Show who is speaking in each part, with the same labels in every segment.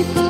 Speaker 1: you go?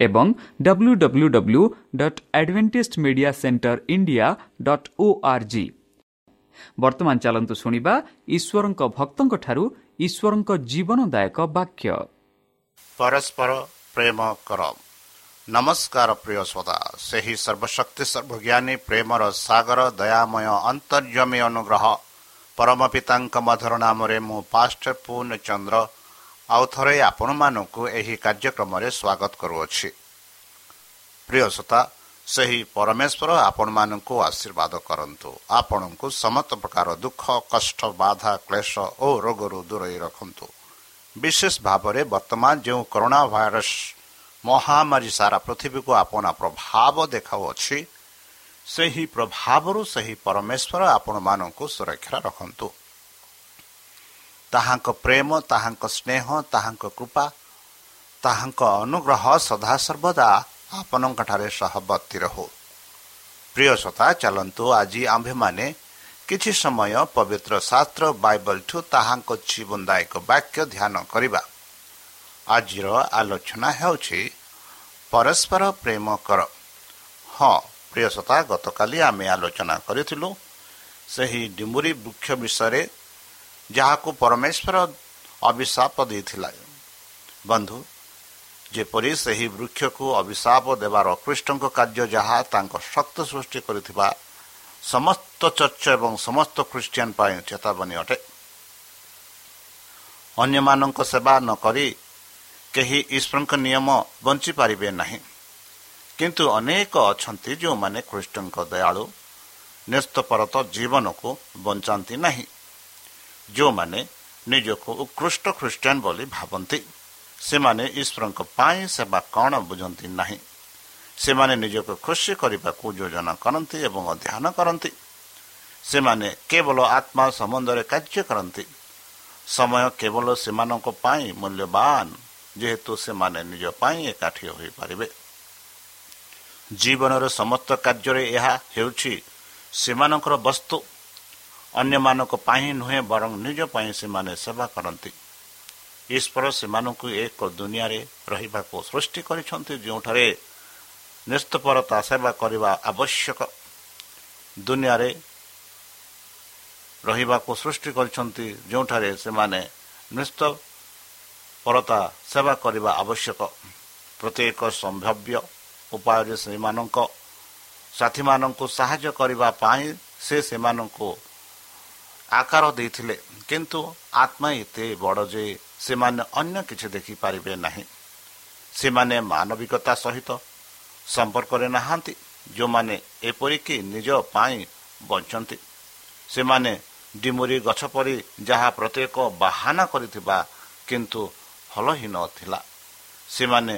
Speaker 1: ଏବଂ W W W dot Adventist media centre India dot O R G ବର୍ତ୍ତମାନ ଚାଲନ୍ତୁ ଶୁଣିବା ଈଶ୍ୱରଙ୍କ ଭକ୍ତଙ୍କଠାରୁ ଈଶ୍ୱରଙ୍କ ଜୀବନଦାୟକ ବାକ୍ୟ
Speaker 2: ପରସ୍ପର ପ୍ରେମ କର ନମସ୍କାର ପ୍ରିୟ ଶ୍ରୋତା ସେହି ସର୍ବଶକ୍ତି ସର୍ବଜ୍ଞାନୀ ପ୍ରେମର ସାଗର ଦୟାମୟ ଅନ୍ତର୍ଜମୀ ଅନୁଗ୍ରହ। ପରମ ପିତାଙ୍କ ମଧୁର ନାମରେ ମୁଁ ପାଷ୍ଟ ପୂର୍ଣ୍ଣ ଚନ୍ଦ୍ର ଆଉ ଥରେ ଆପଣମାନଙ୍କୁ ଏହି କାର୍ଯ୍ୟକ୍ରମରେ ସ୍ୱାଗତ କରୁଅଛି। ପ୍ରିୟ ଶ୍ରୋତା ସେହି ପରମେଶ୍ୱର ଆପଣମାନଙ୍କୁ ଆଶୀର୍ବାଦ କରନ୍ତୁ। ଆପଣଙ୍କୁ ସମସ୍ତ ପ୍ରକାର ଦୁଃଖ କଷ୍ଟ ବାଧା କ୍ଲେଶ ଓ ରୋଗରୁ ଦୂରେଇ ରଖନ୍ତୁ। ବିଶେଷ ଭାବରେ ବର୍ତ୍ତମାନ ଯେଉଁ କରୋନା ଭାଇରସ ମହାମାରୀ ସାରା ପୃଥିବୀକୁ ଆପଣା ପ୍ରଭାବ ଦେଖାଉଅଛି ସେହି ପ୍ରଭାବରୁ ସେହି ପରମେଶ୍ୱର ଆପଣମାନଙ୍କୁ ସୁରକ୍ଷା ରଖନ୍ତୁ। ତାହାଙ୍କ ପ୍ରେମ ତାହାଙ୍କ ସ୍ନେହ ତାହାଙ୍କ କୃପା ତାହାଙ୍କ ଅନୁଗ୍ରହ ସଦାସର୍ବଦା ଆପଣଙ୍କଠାରେ ସହବର୍ତ୍ତୀ ରହୁ। ପ୍ରିୟ ସତା ଚାଲନ୍ତୁ ଆଜି ଆମ୍ଭେମାନେ କିଛି ସମୟ ପବିତ୍ର ଶାସ୍ତ୍ର ବାଇବଲଠୁ ତାହାଙ୍କ ଜୀବନଦାୟକ ବାକ୍ୟ ଧ୍ୟାନ କରିବା। ଆଜିର ଆଲୋଚନା ହେଉଛି ପରସ୍ପର ପ୍ରେମ କର। ହଁ ପ୍ରିୟସତା ଗତକାଲି ଆମେ ଆଲୋଚନା କରିଥିଲୁ ସେହି ଡିମ୍ବୁରି ବୃକ୍ଷ ବିଷୟରେ ଯାହାକୁ ପରମେଶ୍ୱର ଅଭିଶାପ ଦେଇଥିଲା। ବନ୍ଧୁ ଯେପରି ସେହି ବୃକ୍ଷକୁ ଅଭିଶାପ ଦେବାର ଅକୃଷ୍ଟଙ୍କ କାର୍ଯ୍ୟ ଯାହା ତାଙ୍କ ଶକ୍ତ ସୃଷ୍ଟି କରିଥିବା ସମସ୍ତ ଚର୍ଚ୍ଚ ଏବଂ ସମସ୍ତ ଖ୍ରୀଷ୍ଟିଆନ ପାଇଁ ଚେତାବନୀ ଅଟେ। ଅନ୍ୟମାନଙ୍କ ସେବା ନ କରି କେହି ଈଶ୍ୱରଙ୍କ ନିୟମ ବଞ୍ଚିପାରିବେ ନାହିଁ। କିନ୍ତୁ ଅନେକ ଅଛନ୍ତି ଯେଉଁମାନେ ଖ୍ରୀଷ୍ଟଙ୍କ ଦୟାଳୁ ନ୍ୟସ୍ତପରତ ଜୀବନକୁ ବଞ୍ଚାନ୍ତି ନାହିଁ। ଯେଉଁମାନେ ନିଜକୁ ଉତ୍କୃଷ୍ଟ ଖ୍ରୀଷ୍ଟିଆନ ବୋଲି ଭାବନ୍ତି ସେମାନେ ଈଶ୍ୱରଙ୍କ ପାଇଁ ସେବା କ'ଣ ବୁଝନ୍ତି ନାହିଁ। ସେମାନେ ନିଜକୁ ଖୁସି କରିବାକୁ ଯୋଜନା କରନ୍ତି ଏବଂ ଅଧ୍ୟୟନ କରନ୍ତି। ସେମାନେ କେବଳ ଆତ୍ମା ସମ୍ବନ୍ଧରେ କାର୍ଯ୍ୟ କରନ୍ତି। ସମୟ କେବଳ ସେମାନଙ୍କ ପାଇଁ ମୂଲ୍ୟବାନ ଯେହେତୁ ସେମାନେ ନିଜ ପାଇଁ ଏକାଠି ହୋଇପାରିବେ। ଜୀବନର ସମସ୍ତ କାର୍ଯ୍ୟରେ ଏହା ହେଉଛି ସେମାନଙ୍କର ବସ୍ତୁ। ଅନ୍ୟମାନଙ୍କ ପାଇଁ ନୁହେଁ ବରଂ ନିଜ ପାଇଁ ସେମାନେ ସେବା କରନ୍ତି। ଈଶ୍ୱର ସେମାନଙ୍କୁ ଏକ ଦୁନିଆରେ ରହିବାକୁ ସୃଷ୍ଟି କରିଛନ୍ତି ଯେଉଁଠାରେ ନିସ୍ତପରତା ସେବା କରିବା ଆବଶ୍ୟକ। ଦୁନିଆରେ ରହିବାକୁ ସୃଷ୍ଟି କରିଛନ୍ତି ଯେଉଁଠାରେ ସେମାନେ ନିସ୍ତପରତା ସେବା କରିବା ଆବଶ୍ୟକ। ପ୍ରତ୍ୟେକ ସମ୍ଭାବ୍ୟ ଉପାୟରେ ସେମାନଙ୍କ ସାଥୀମାନଙ୍କୁ ସାହାଯ୍ୟ କରିବା ପାଇଁ ସେ ସେମାନଙ୍କୁ ଆକାର ଦେଇଥିଲେ। କିନ୍ତୁ ଆତ୍ମା ଏତେ ବଡ଼ ଯେ ସେମାନେ ଅନ୍ୟ କିଛି ଦେଖିପାରିବେ ନାହିଁ। ସେମାନେ ମାନବିକତା ସହିତ ସମ୍ପର୍କରେ ନାହାନ୍ତି ଯେଉଁମାନେ ଏପରିକି ନିଜ ପାଇଁ ବଞ୍ଚନ୍ତି। ସେମାନେ ଡିମୁରି ଗଛ ପରି ଯାହା ପ୍ରତ୍ୟେକ ବାହାନା କରିଥିବା କିନ୍ତୁ ଭଲ ହିଁ ନଥିଲା ସେମାନେ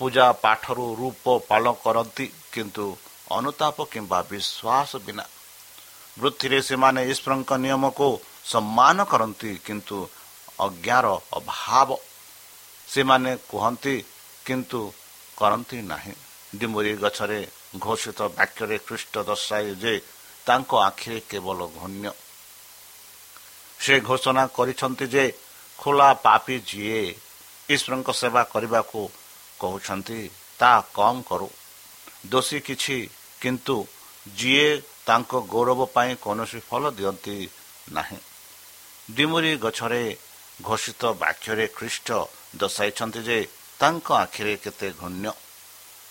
Speaker 2: ପୂଜା ପାଠରୁ ରୂପ ପାଳନ କରନ୍ତି କିନ୍ତୁ ଅନୁତାପ କିମ୍ବା ବିଶ୍ୱାସ ବିନା ବୃତ୍ତିରେ ସେମାନେ ଈଶ୍ୱରଙ୍କ ନିୟମକୁ ସମ୍ମାନ କରନ୍ତି କିନ୍ତୁ ଅଜ୍ଞାର ଅଭାବ ସେମାନେ କୁହନ୍ତି କିନ୍ତୁ କରନ୍ତି ନାହିଁ। ଡିମୁରି ଗଛରେ ଘୋଷିତ ବାକ୍ୟରେ ଖ୍ରୀଷ୍ଟ ଦର୍ଶାଏ ଯେ ତାଙ୍କ ଆଖିରେ କେବଳ ଘନ୍ୟ ସେ ଘୋଷଣା କରିଛନ୍ତି ଯେ ଖୋଲା ପାପି ଯିଏ ଈଶ୍ୱରଙ୍କ ସେବା କରିବାକୁ କହୁଛନ୍ତି ତାହା କମ୍ କରୁ। ଦୋଷୀ କିଛି କିନ୍ତୁ ଯିଏ ତାଙ୍କ ଗୌରବ ପାଇଁ କୌଣସି ଫଳ ଦିଅନ୍ତି ନାହିଁ। ଡିମୁରି ଗଛରେ ଘୋଷିତ ବାକ୍ୟରେ ଖ୍ରୀଷ୍ଟ ଦର୍ଶାଇଛନ୍ତି ଯେ ତାଙ୍କ ଆଖିରେ କେତେ ଘନ୍ୟ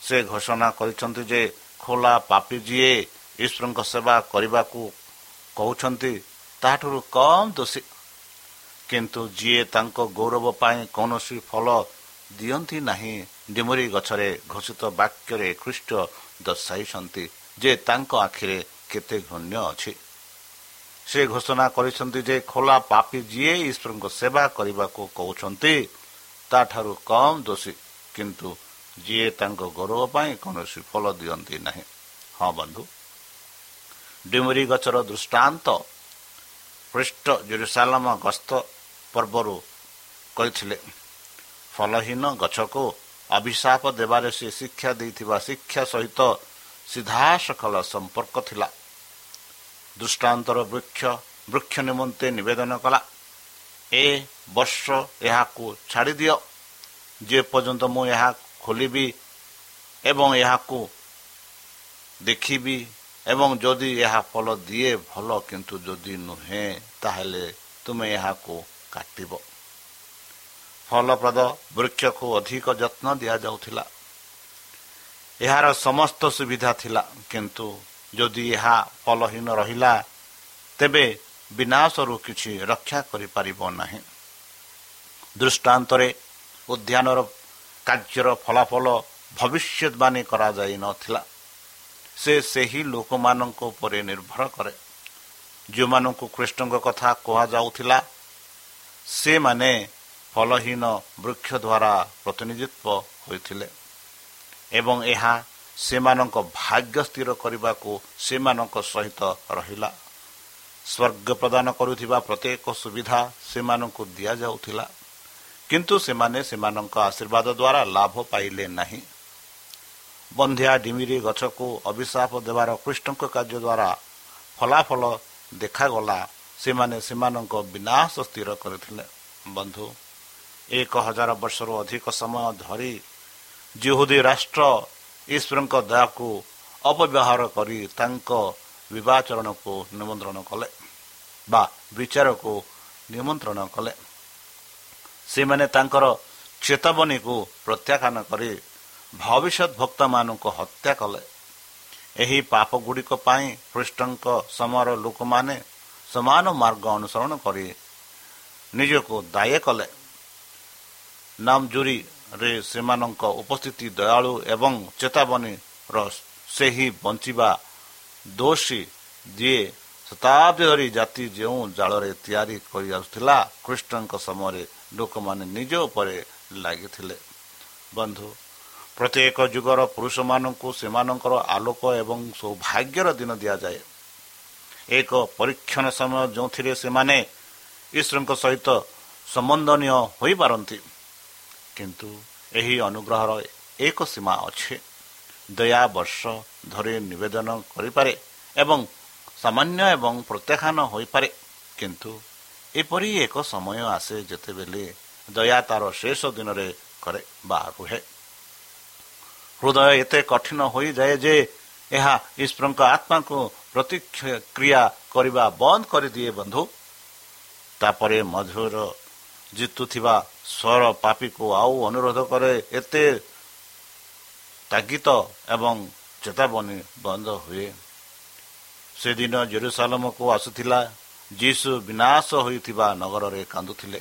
Speaker 2: ସେ ଘୋଷଣା କରିଛନ୍ତି ଯେ ଖୋଲା ପାପି ଯିଏ ଈଶ୍ୱରଙ୍କ ସେବା କରିବାକୁ କହୁଛନ୍ତି ତାହାଠାରୁ କମ୍ ଦୋଷୀ। କିନ୍ତୁ ଯିଏ ତାଙ୍କ ଗୌରବ ପାଇଁ କୌଣସି ଫଳ ଦିଅନ୍ତି ନାହିଁ ଡିମୁରି ଗଛରେ ଘୋଷିତ ବାକ୍ୟରେ ଖ୍ରୀଷ୍ଟ ଦର୍ଶାଇଛନ୍ତି। ଯେ ତାଙ୍କ ଆଖିରେ କେତେ ଘନ୍ୟ ଅଛି। ସେ ଘୋଷଣା କରିଛନ୍ତି ଯେ ଖୋଲା ପାପି ଯିଏ ଈଶ୍ୱରଙ୍କ ସେବା କରିବାକୁ କହୁଛନ୍ତି ତାଠାରୁ କମ୍ ଦୋଷୀ। କିନ୍ତୁ ଯିଏ ତାଙ୍କ ଗୌରବ ପାଇଁ କୌଣସି ଫଳ ଦିଅନ୍ତି ନାହିଁ। ହଁ ବନ୍ଧୁ। ଡିମୁରି ଗଛର ଦୃଷ୍ଟାନ୍ତ ପୃଷ୍ଠ ଜେରୁସାଲାମ ଗସ୍ତ ପର୍ବରୁ କହିଥିଲେ ଫଲହୀନ ଗଛକୁ ଅଭିଶାପ ଦେବାରେ ସେ ଶିକ୍ଷା ଦେଇଥିବା ଶିକ୍ଷା ସହିତ ସିଧାସଖଳ ସମ୍ପର୍କ ଥିଲା। ଦୃଷ୍ଟାନ୍ତର ବୃକ୍ଷ ବୃକ୍ଷ ନିମନ୍ତେ ନିବେଦନ କଲା ଏ ବର୍ଷ ଏହାକୁ ଛାଡ଼ିଦିଅ। ଯେ ପର୍ଯ୍ୟନ୍ତ ମୁଁ ଏହା ଖୋଲିବି ଏବଂ ଏହାକୁ ଦେଖିବି ଏବଂ ଯଦି ଏହା ଫଳ ଦିଏ ଭଲ କିନ୍ତୁ ଯଦି ନୁହେଁ ତାହେଲେ ତୁମେ ଏହାକୁ କାଟିବ। ଫଳପ୍ରଦ ବୃକ୍ଷକୁ ଅଧିକ ଯତ୍ନ ଦିଆଯାଉଥିଲା। ଏହାର ସମସ୍ତ ସୁବିଧା ଥିଲା କିନ୍ତୁ ଯଦି ଏହା ଫଲହୀନ ରହିଲା ତେବେ ବିନାଶରୁ କିଛି ରକ୍ଷା କରିପାରିବ ନାହିଁ। ଦୃଷ୍ଟାନ୍ତରେ ଉଦ୍ୟାନର କାର୍ଯ୍ୟର ଫଳାଫଳ ଭବିଷ୍ୟତବାଣୀ କରାଯାଇନଥିଲା ସେ ସେହି ଲୋକମାନଙ୍କ ଉପରେ ନିର୍ଭର କରେ। ଯେଉଁମାନଙ୍କୁ କୃଷ୍ଣଙ୍କ କଥା କୁହାଯାଉଥିଲା ସେମାନେ ଫଲହୀନ ବୃକ୍ଷ ଦ୍ୱାରା ପ୍ରତିନିଧିତ୍ୱ ହୋଇଥିଲେ। ଏବଂ ଏହା ସେମାନଙ୍କ ଭାଗ୍ୟ ସ୍ଥିର କରିବାକୁ ସେମାନଙ୍କ ସହିତ ରହିଲା। ସ୍ୱର୍ଗ ପ୍ରଦାନ କରୁଥିବା ପ୍ରତ୍ୟେକ ସୁବିଧା ସେମାନଙ୍କୁ ଦିଆଯାଉଥିଲା। କିନ୍ତୁ ସେମାନେ ସେମାନଙ୍କ ଆଶୀର୍ବାଦ ଦ୍ୱାରା ଲାଭ ପାଇଲେ ନାହିଁ। ବନ୍ଧିଆ ଡିମିରି ଗଛକୁ ଅଭିଶାପ ଦେବାର କୃଷ୍ଣଙ୍କ କାର୍ଯ୍ୟ ଦ୍ୱାରା ଫଳାଫଳ ଦେଖାଗଲା। ସେମାନେ ସେମାନଙ୍କ ବିନାଶ ସ୍ଥିର କରିଥିଲେ। ବନ୍ଧୁ ଏକ ହଜାର ବର୍ଷରୁ ଅଧିକ ସମୟ ଧରି ଜିହୁଦୀ ରାଷ୍ଟ୍ର ଈଶ୍ୱରଙ୍କ ଦୟାକୁ ଅପବ୍ୟବହାର କରି ତାଙ୍କ ବିବାଚରଣକୁ ନିମନ୍ତ୍ରଣ କଲେ ବା ବିଚାରକୁ ନିମନ୍ତ୍ରଣ କଲେ। ସେମାନେ ତାଙ୍କର ଚେତାବନୀକୁ ପ୍ରତ୍ୟାଖ୍ୟାନ କରି ଭବିଷ୍ୟତ ଭକ୍ତମାନଙ୍କୁ ହତ୍ୟା କଲେ। ଏହି ପାପ ଗୁଡ଼ିକ ପାଇଁ ଖ୍ରୀଷ୍ଟଙ୍କ ସମୟର ଲୋକମାନେ ସମାନ ମାର୍ଗ ଅନୁସରଣ କରି ନିଜକୁ ଦାୟ କଲେ। ନାମଜୁରୀରେ ସେମାନଙ୍କ ଉପସ୍ଥିତି ଦୟାଳୁ ଏବଂ ଚେତାବନୀର ସେହି ବଞ୍ଚିବା ଦୋଷୀ ଯିଏ ଶତାବ୍ଦୀ ଧରି ଜାତି ଯେଉଁ ଜାଳରେ ତିଆରି କରିଆସୁଥିଲା କୃଷ୍ଣଙ୍କ ସମୟରେ ଲୋକମାନେ ନିଜ ଉପରେ ଲାଗିଥିଲେ। ବନ୍ଧୁ ପ୍ରତ୍ୟେକ ଯୁଗର ପୁରୁଷମାନଙ୍କୁ ସେମାନଙ୍କର ଆଲୋକ ଏବଂ ସୌଭାଗ୍ୟର ଦିନ ଦିଆଯାଏ। ଏକ ପରୀକ୍ଷଣ ସମୟ ଯେଉଁଥିରେ ସେମାନେ ଈଶ୍ୱରଙ୍କ ସହିତ ସମ୍ବନ୍ଧନୀୟ ହୋଇପାରନ୍ତି। କିନ୍ତୁ ଏହି ଅନୁଗ୍ରହର ଏକ ସୀମା ଅଛି। ଦୟା ବର୍ଷ ଧରି ନିବେଦନ କରିପାରେ ଏବଂ ସାମାନ୍ୟ ଏବଂ ପ୍ରତ୍ୟାଖ୍ୟାନ ହୋଇପାରେ। କିନ୍ତୁ ଏପରି ଏକ ସମୟ ଆସେ ଯେତେବେଳେ ଦୟା ତାର ଶେଷ ଦିନରେ କରେ ବା ରୁହେ। ହୃଦୟ ଏତେ କଠିନ ହୋଇଯାଏ ଯେ ଏହା ଈଶ୍ୱରଙ୍କ ଆତ୍ମାକୁ ପ୍ରତିକ୍ରିୟା କରିବା ବନ୍ଦ କରିଦିଏ ବନ୍ଧୁ। ତାପରେ ମଧୁର ଜିତୁଥିବା ସ୍ୱର ପାପିକୁ ଆଉ ଅନୁରୋଧ କରେ ଏତେ ତାଗିତ ଏବଂ ଚେତାବନୀ ବନ୍ଦ ହୁଏ। ସେଦିନ ଜେରୁସାଲମକୁ ଆସୁଥିଲା ଯୀଶୁ ବିନାଶ ହୋଇଥିବା ନଗରରେ କାନ୍ଦୁଥିଲେ।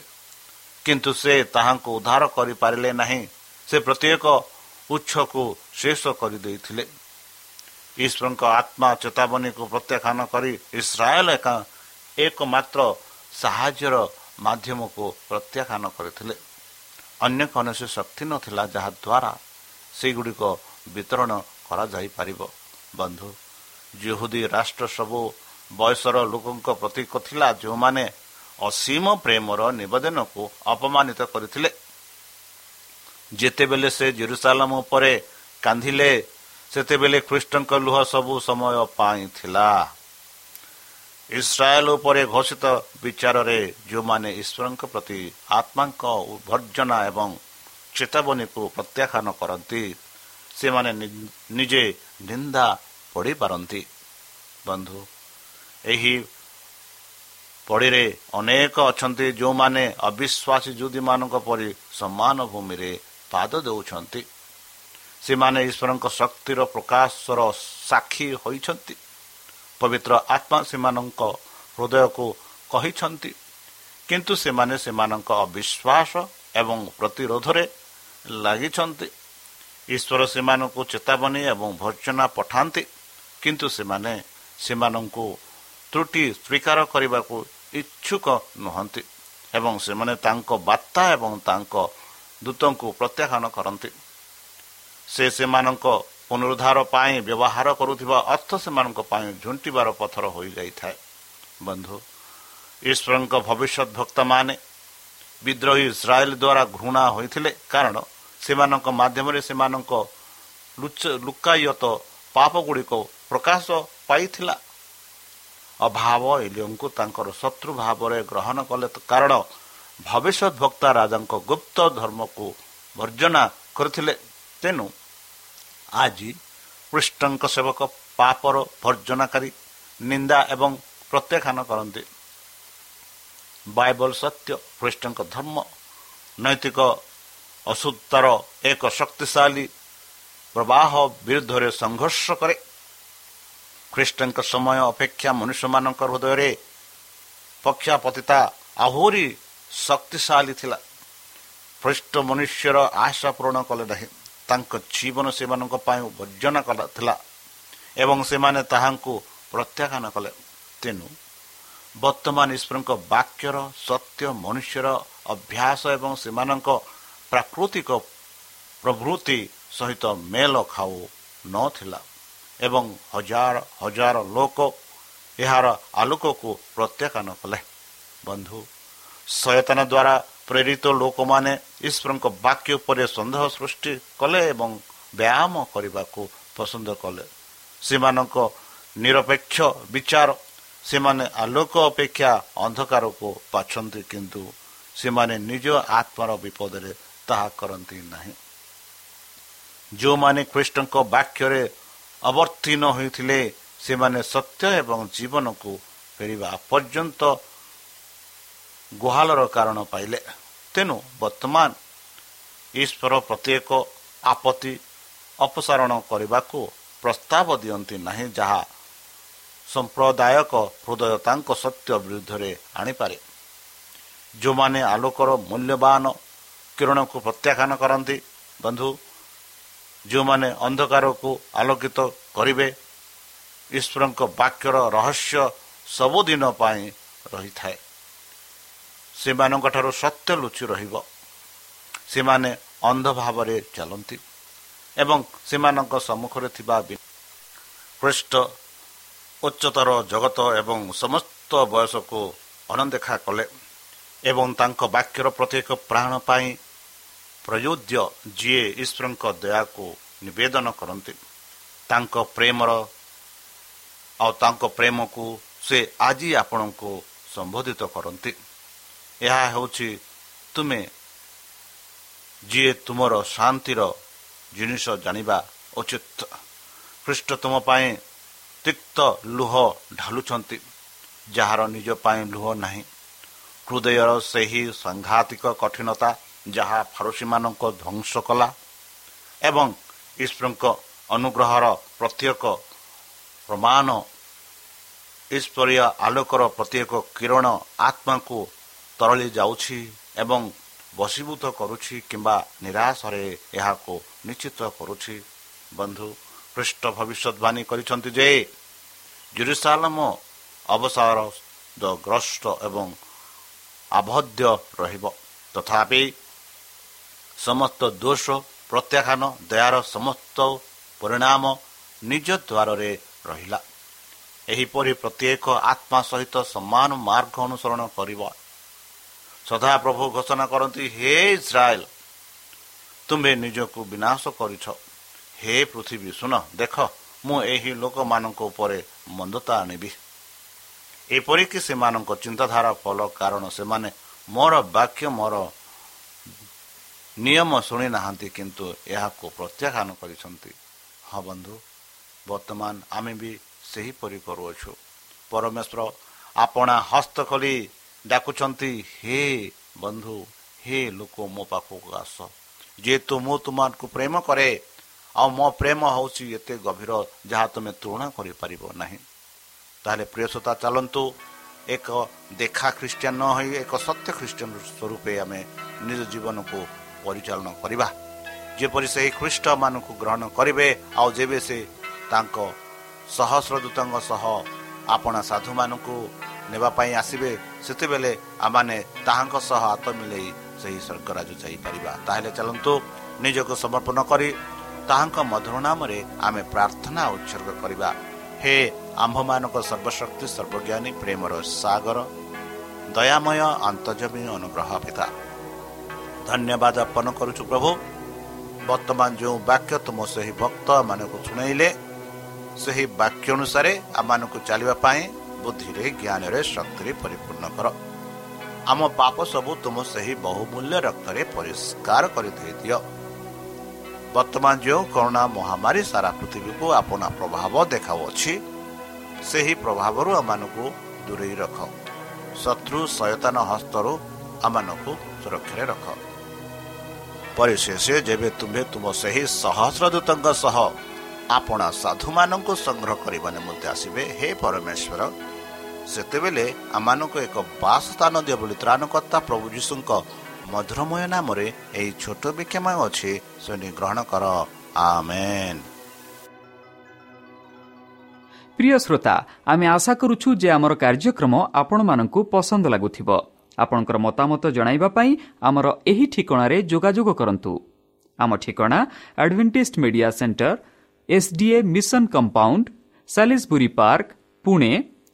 Speaker 2: କିନ୍ତୁ ସେ ତାହାଙ୍କୁ ଉଦ୍ଧାର କରିପାରିଲେ ନାହିଁ ସେ ପ୍ରତ୍ୟେକ ଉତ୍ସକୁ ଶେଷ କରିଦେଇଥିଲେ। ଈଶ୍ୱରଙ୍କ ଆତ୍ମା ଚେତାବନୀକୁ ପ୍ରତ୍ୟାଖ୍ୟାନ କରି ଇସ୍ରାଏଲ ଏକା ଏକମାତ୍ର ସାହାଯ୍ୟର ମାଧ୍ୟମକୁ ପ୍ରତ୍ୟାଖ୍ୟାନ କରିଥିଲେ। ଅନ୍ୟ କୌଣସି ଶକ୍ତି ନଥିଲା ଯାହାଦ୍ୱାରା ସେଗୁଡ଼ିକ ବିତରଣ କରାଯାଇପାରିବ। ବନ୍ଧୁ ଜୁହୁଦୀ ରାଷ୍ଟ୍ର ସବୁ ବୟସର ଲୋକଙ୍କ ପ୍ରତୀକ ଥିଲା ଯେଉଁମାନେ ଅସୀମ ପ୍ରେମର ନିବେଦନକୁ ଅପମାନିତ କରିଥିଲେ। ଯେତେବେଳେ ସେ ଜେରୁସାଲାମ ଉପରେ କାନ୍ଦିଲେ ସେତେବେଳେ ଖ୍ରୀଷ୍ଟଙ୍କ ଲୁହ ସବୁ ସମୟ ପାଇଁ ଥିଲା। ଇସ୍ରାଏଲ ଉପରେ ଘୋଷିତ ବିଚାରରେ ଯେଉଁମାନେ ଈଶ୍ୱରଙ୍କ ପ୍ରତି ଆତ୍ମାଙ୍କ ଭର୍ଜନା ଏବଂ ଚେତାବନୀକୁ ପ୍ରତ୍ୟାଖ୍ୟାନ କରନ୍ତି ସେମାନେ ନିଜେ ନିନ୍ଦା ପଡ଼ିପାରନ୍ତି। ବନ୍ଧୁ ଏହି ପଡ଼ିରେ ଅନେକ ଅଛନ୍ତି ଯେଉଁମାନେ ଅବିଶ୍ୱାସୀ ଯୁଦୀମାନଙ୍କ ପରି ସମାନ ଭୂମିରେ ପାଦ ଦେଉଛନ୍ତି। ସେମାନେ ଈଶ୍ୱରଙ୍କ ଶକ୍ତିର ପ୍ରକାଶର ସାକ୍ଷୀ ହୋଇଛନ୍ତି। ପବିତ୍ର ଆତ୍ମା ସେମାନଙ୍କ ହୃଦୟକୁ କହିଛନ୍ତି। କିନ୍ତୁ ସେମାନେ ସେମାନଙ୍କ ଅବିଶ୍ୱାସ ଏବଂ ପ୍ରତିରୋଧରେ ଲାଗିଛନ୍ତି। ଈଶ୍ୱର ସେମାନଙ୍କୁ ଚେତାବନୀ ଏବଂ ଭର୍ଜନା ପଠାନ୍ତି। କିନ୍ତୁ ସେମାନେ ସେମାନଙ୍କୁ ତ୍ରୁଟି ସ୍ୱୀକାର କରିବାକୁ ଇଚ୍ଛୁକ ନୁହନ୍ତି ଏବଂ ସେମାନେ ତାଙ୍କ ବାର୍ତ୍ତା ଏବଂ ତାଙ୍କ ଦୂତଙ୍କୁ ପ୍ରତ୍ୟାଖ୍ୟାନ କରନ୍ତି। ସେ ସେମାନଙ୍କ ପୁନରୁଦ୍ଧାର ପାଇଁ ବ୍ୟବହାର କରୁଥିବା ଅର୍ଥ ସେମାନଙ୍କ ପାଇଁ ଝୁଣ୍ଟିବାର ପଥର ହୋଇଯାଇଥାଏ। ବନ୍ଧୁ ଈଶ୍ୱରଙ୍କ ଭବିଷ୍ୟତ ଭକ୍ତମାନେ ବିଦ୍ରୋହୀ ଇସ୍ରାଏଲ ଦ୍ୱାରା ଘୃଣା ହୋଇଥିଲେ କାରଣ ସେମାନଙ୍କ ମାଧ୍ୟମରେ ସେମାନଙ୍କ ଲୁକାୟତ ପାପ ଗୁଡ଼ିକ ପ୍ରକାଶ ପାଇଥିଲା। ଅଭାବ ଏଲିଓଙ୍କୁ ତାଙ୍କର ଶତ୍ରୁ ଭାବରେ ଗ୍ରହଣ କଲେ କାରଣ ଭବିଷ୍ୟତ ଭକ୍ତା ରାଜାଙ୍କ ଗୁପ୍ତ ଧର୍ମକୁ ବର୍ଜନା କରିଥିଲେ। ତେଣୁ ଆଜି କୃଷ୍ଣଙ୍କ ସେବକ ପାପର ଭର୍ଜନାକାରୀ ନିନ୍ଦା ଏବଂ ପ୍ରତ୍ୟାଖ୍ୟାନ କରନ୍ତି। ବାଇବଲ ସତ୍ୟ ଖ୍ରୀଷ୍ଟଙ୍କ ଧର୍ମ ନୈତିକ ଅଶୁଦ୍ଧତାର ଏକ ଶକ୍ତିଶାଳୀ ପ୍ରବାହ ବିରୁଦ୍ଧରେ ସଂଘର୍ଷ କରେ। ଖ୍ରୀଷ୍ଟଙ୍କ ସମୟ ଅପେକ୍ଷା ମନୁଷ୍ୟମାନଙ୍କ ହୃଦୟରେ ପକ୍ଷାପତିତା ଆହୁରି ଶକ୍ତିଶାଳୀ ଥିଲା। ଖ୍ରୀଷ୍ଟ ମନୁଷ୍ୟର ଆଶା ପୂରଣ କଲେ ନାହିଁ। ତାଙ୍କ ଜୀବନ ସେମାନଙ୍କ ପାଇଁ ବର୍ଜନା ଥିଲା ଏବଂ ସେମାନେ ତାହାଙ୍କୁ ପ୍ରତ୍ୟାଖ୍ୟାନ କଲେ। ତେଣୁ ବର୍ତ୍ତମାନ ଈଶ୍ୱରଙ୍କ ବାକ୍ୟର ସତ୍ୟ ମନୁଷ୍ୟର ଅଭ୍ୟାସ ଏବଂ ସେମାନଙ୍କ ପ୍ରାକୃତିକ ପ୍ରଭୃତି ସହିତ ମେଲ ଖାଉ ନଥିଲା ଏବଂ ହଜାର ହଜାର ଲୋକ ଏହାର ଆଲୋକକୁ ପ୍ରତ୍ୟାଖ୍ୟାନ କଲେ। ବନ୍ଧୁ ସଚେତନ ଦ୍ୱାରା ପ୍ରେରିତ ଲୋକମାନେ ଈଶ୍ୱରଙ୍କ ବାକ୍ୟ ଉପରେ ସନ୍ଦେହ ସୃଷ୍ଟି କଲେ ଏବଂ ବ୍ୟାୟାମ କରିବାକୁ ପସନ୍ଦ କଲେ। ସେମାନଙ୍କ ନିରପେକ୍ଷ ବିଚାର ସେମାନେ ଆଲୋକ ଅପେକ୍ଷା ଅନ୍ଧକାରକୁ ବାଛନ୍ତି କିନ୍ତୁ ସେମାନେ ନିଜ ଆତ୍ମାର ବିପଦରେ ତାହା କରନ୍ତି ନାହିଁ। ଯେଉଁମାନେ ଖ୍ରୀଷ୍ଟଙ୍କ ବାକ୍ୟରେ ଅବତୀର୍ଣ୍ଣ ହୋଇଥିଲେ ସେମାନେ ସତ୍ୟ ଏବଂ ଜୀବନକୁ ଫେରିବା ପର୍ଯ୍ୟନ୍ତ ଗୁହାଲର କାରଣ ପାଇଲେ। ତେଣୁ ବର୍ତ୍ତମାନ ଈଶ୍ୱର ପ୍ରତ୍ୟେକ ଆପତ୍ତି ଅପସାରଣ କରିବାକୁ ପ୍ରସ୍ତାବ ଦିଅନ୍ତି ନାହିଁ ଯାହା ସମ୍ପ୍ରଦାୟକ ହୃଦୟ ତାଙ୍କ ସତ୍ୟ ବିରୁଦ୍ଧରେ ଆଣିପାରେ। ଯେଉଁମାନେ ଆଲୋକର ମୂଲ୍ୟବାନ କିରଣକୁ ପ୍ରତ୍ୟାଖ୍ୟାନ କରନ୍ତି ବନ୍ଧୁ ଯେଉଁମାନେ ଅନ୍ଧକାରକୁ ଆଲୋକିତ କରିବେ ଈଶ୍ୱରଙ୍କ ବାକ୍ୟର ରହସ୍ୟ ସବୁଦିନ ପାଇଁ ରହିଥାଏ। ସେମାନଙ୍କଠାରୁ ସତ୍ୟ ଲୁଚି ରହିବ। ସେମାନେ ଅନ୍ଧ ଭାବରେ ଚାଲନ୍ତି ଏବଂ ସେମାନଙ୍କ ସମ୍ମୁଖରେ ଥିବା ପୃଷ୍ଠ ଉଚ୍ଚତର ଜଗତ ଏବଂ ସମସ୍ତ ବୟସକୁ ଅଣଦେଖା କଲେ ଏବଂ ତାଙ୍କ ବାକ୍ୟର ପ୍ରତ୍ୟେକ ପ୍ରାଣ ପାଇଁ ପ୍ରଯୋଜ୍ୟ ଯିଏ ଈଶ୍ୱରଙ୍କ ଦୟାକୁ ନିବେଦନ କରନ୍ତି। ତାଙ୍କ ପ୍ରେମର ଆଉ ତାଙ୍କ ପ୍ରେମକୁ ସେ ଆଜି ଆପଣଙ୍କୁ ସମ୍ବୋଧିତ କରନ୍ତି। ଏହା ହେଉଛି ତୁମେ ଯିଏ ତୁମର ଶାନ୍ତିର ଜିନିଷ ଜାଣିବା ଉଚିତ। ଖ୍ରୀଷ୍ଟ ତୁମ ପାଇଁ ତିକ୍ତ ଲୁହ ଢାଲୁଛନ୍ତି ଯାହାର ନିଜ ପାଇଁ ଲୁହ ନାହିଁ। ହୃଦୟର ସେହି ସାଂଘାତିକ କଠିନତା ଯାହା ଫାରୁସୀମାନଙ୍କ ଧ୍ୱଂସ କଲା ଏବଂ ଈଶ୍ୱରଙ୍କ ଅନୁଗ୍ରହର ପ୍ରତ୍ୟେକ ପ୍ରମାଣ ଈଶ୍ୱରୀୟ ଆଲୋକର ପ୍ରତ୍ୟେକ କିରଣ ଆତ୍ମାକୁ ତରଳି ଯାଉଛି ଏବଂ ବଶୀଭୂତ କରୁଛି କିମ୍ବା ନିରାଶରେ ଏହାକୁ ନିଶ୍ଚିତ କରୁଛି। ବନ୍ଧୁ ପୃଷ୍ଠ ଭବିଷ୍ୟତବାଣୀ କରିଛନ୍ତି ଯେ ଜୁରୁସାଲମ ଅବସର ଗ୍ରସ୍ତ ଏବଂ ଆବଦ୍ଧ ରହିବ। ତଥାପି ସମସ୍ତ ଦୋଷ ପ୍ରତ୍ୟାଖ୍ୟାନ ଦୟାର ସମସ୍ତ ପରିଣାମ ନିଜ ଦ୍ୱାରରେ ରହିଲା। ଏହିପରି ପ୍ରତ୍ୟେକ ଆତ୍ମା ସହିତ ସମାନ ମାର୍ଗ ଅନୁସରଣ କରିବ। ସଦାପ୍ରଭୁ ଘୋଷଣା କରନ୍ତି ହେ ଇସ୍ରାଏଲ ତୁମ୍ଭେ ନିଜକୁ ବିନାଶ କରିଛ। ହେ ପୃଥିବୀ ଶୁଣ ଦେଖ ମୁଁ ଏହି ଲୋକମାନଙ୍କ ଉପରେ ମନ୍ଦତା ଆଣିବି। ଏପରିକି ସେମାନଙ୍କ ଚିନ୍ତାଧାରା ଫଲ କାରଣ ସେମାନେ ମୋର ବାକ୍ୟ ମୋର ନିୟମ ଶୁଣି ନାହାନ୍ତି କିନ୍ତୁ ଏହାକୁ ପ୍ରତ୍ୟାଖ୍ୟାନ କରିଛନ୍ତି। ହଁ ବନ୍ଧୁ ବର୍ତ୍ତମାନ ଆମେ ବି ସେହିପରି କରୁଅଛୁ। ପରମେଶ୍ୱର ଆପଣା ହସ୍ତ ଖୋଲି ଡାକୁଛନ୍ତି ହେ ବନ୍ଧୁ ହେ ଲୋକ ମୋ ପାଖକୁ ଆସ। ଯେହେତୁ ମୁଁ ତୁମକୁ ପ୍ରେମ କରେ ଆଉ ମୋ ପ୍ରେମ ହେଉଛି ଏତେ ଗଭୀର ଯାହା ତୁମେ ତୁଳନା କରିପାରିବ ନାହିଁ। ତାହେଲେ ପ୍ରିୟସତା ଚାଲନ୍ତୁ ଏକ ଦେଖା ଖ୍ରୀଷ୍ଟିଆନ ନ ହୋଇ ଏକ ସତ୍ୟ ଖ୍ରୀଷ୍ଟିଆନ ସ୍ୱରୂପେ ଆମେ ନିଜ ଜୀବନକୁ ପରିଚାଳନା କରିବା। ଯେପରି ସେହି ଖ୍ରୀଷ୍ଟମାନଙ୍କୁ ଗ୍ରହଣ କରିବେ ଆଉ ଯେବେ ସେ ତାଙ୍କ ସହସ୍ରଦୂତଙ୍କ ସହ ଆପଣା ସାଧୁମାନଙ୍କୁ ନେବା ପାଇଁ ଆସିବେ ସେତେବେଳେ ଆମମାନେ ତାହାଙ୍କ ସହ ହାତ ମିଳେଇ ସେହି ସ୍ୱର୍ଗରାଜ ଯାଇପାରିବା। ତାହେଲେ ଚାଲନ୍ତୁ ନିଜକୁ ସମର୍ପଣ କରି ତାହାଙ୍କ ମଧୁର ନାମରେ ଆମେ ପ୍ରାର୍ଥନା ଉତ୍ସର୍ଗ କରିବା। ହେ ଆମ୍ଭମାନଙ୍କ ସର୍ବଶକ୍ତି ସର୍ବଜ୍ଞାନୀ ପ୍ରେମର ସାଗର ଦୟାମୟ ଅନ୍ତର୍ଜମୀ ଅନୁଗ୍ରହ ପିତା ଧନ୍ୟବାଦ ଅର୍ପଣ କରୁଛୁ ପ୍ରଭୁ। ବର୍ତ୍ତମାନ ଯେଉଁ ବାକ୍ୟ ତୁମ ସେହି ଭକ୍ତମାନଙ୍କୁ ଶୁଣାଇଲେ ସେହି ବାକ୍ୟ ଅନୁସାରେ ଆମମାନଙ୍କୁ ଚାଲିବା ପାଇଁ ବୁଦ୍ଧିରେ ଜ୍ଞାନରେ ଶକ୍ତିରେ ପରିପୂର୍ଣ୍ଣ କର। ଆମ ପାପ ସବୁ ତୁମ ସେହି ବହୁମୂଲ୍ୟ ରକ୍ତରେ ପରିଷ୍କାର କରିଦେଇଦିଅ ବର୍ତ୍ତମାନ ଯେଉଁ କରୋନା ମହାମାରୀ ସାରା ପୃଥିବୀକୁ ଆପଣ ପ୍ରଭାବ ଦେଖାଉଅଛି ସେହି ପ୍ରଭାବରୁ ଆମମାନଙ୍କୁ ଦୂରେଇ ରଖ। ଶତ୍ରୁ ସୟତାନ ହସ୍ତରୁ ଆମମାନଙ୍କୁ ସୁରକ୍ଷାରେ ରଖ। ପରିଶେଷ ଯେବେ ତୁମେ ତୁମ ସେହି ସହସ୍ର ଦୂତଙ୍କ ସହ ଆପଣା ସାଧୁମାନଙ୍କୁ ସଂଗ୍ରହ କରିବା ନିମନ୍ତେ ଆସିବେ ହେ ପରମେଶ୍ୱର ସେତେବେଳେ ଆମମାନଙ୍କୁ ଏକ ବାସ ସ୍ଥାନ ଦିଅ ବୋଲି ତ୍ରାଣକର୍ତ୍ତା ପ୍ରଭୁ ଯୀଶୁଙ୍କ ମଧୁରମୟ ନାମରେ ଏହି ଛୋଟ ବିକ୍ଷମୟ ଅଛି ଶୁଣି ଗ୍ରହଣ କର। ଆମେନ୍।
Speaker 3: ପ୍ରିୟ ଶ୍ରୋତା ଆମେ ଆଶା କରୁଛୁ ଯେ ଆମର କାର୍ଯ୍ୟକ୍ରମ ଆପଣମାନଙ୍କୁ ପସନ୍ଦ ଲାଗୁଥିବ। ଆପଣଙ୍କର ମତାମତ ଜଣାଇବା ପାଇଁ ଆମର ଏହି ଠିକଣାରେ ଯୋଗାଯୋଗ କରନ୍ତୁ। ଆମ ଠିକଣା Adventist media centre SDA mission compound Salisbury park Pune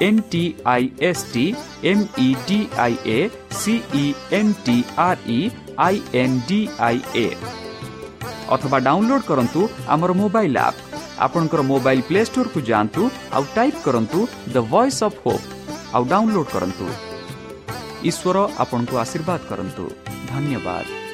Speaker 3: V E N T I S T M E D I A C E N T R E I N D I A ଅଥବା download କରନ୍ତୁ ଆମର mobile app ଆପଣଙ୍କର mobile play ଷ୍ଟୋରକୁ ଯାଆନ୍ତୁ ଆଉ type କରନ୍ତୁ the voice of hope ଆଉ download କରନ୍ତୁ ଈଶ୍ୱର ଆପଣଙ୍କୁ ଆଶୀର୍ବାଦ କରନ୍ତୁ ଧନ୍ୟବାଦ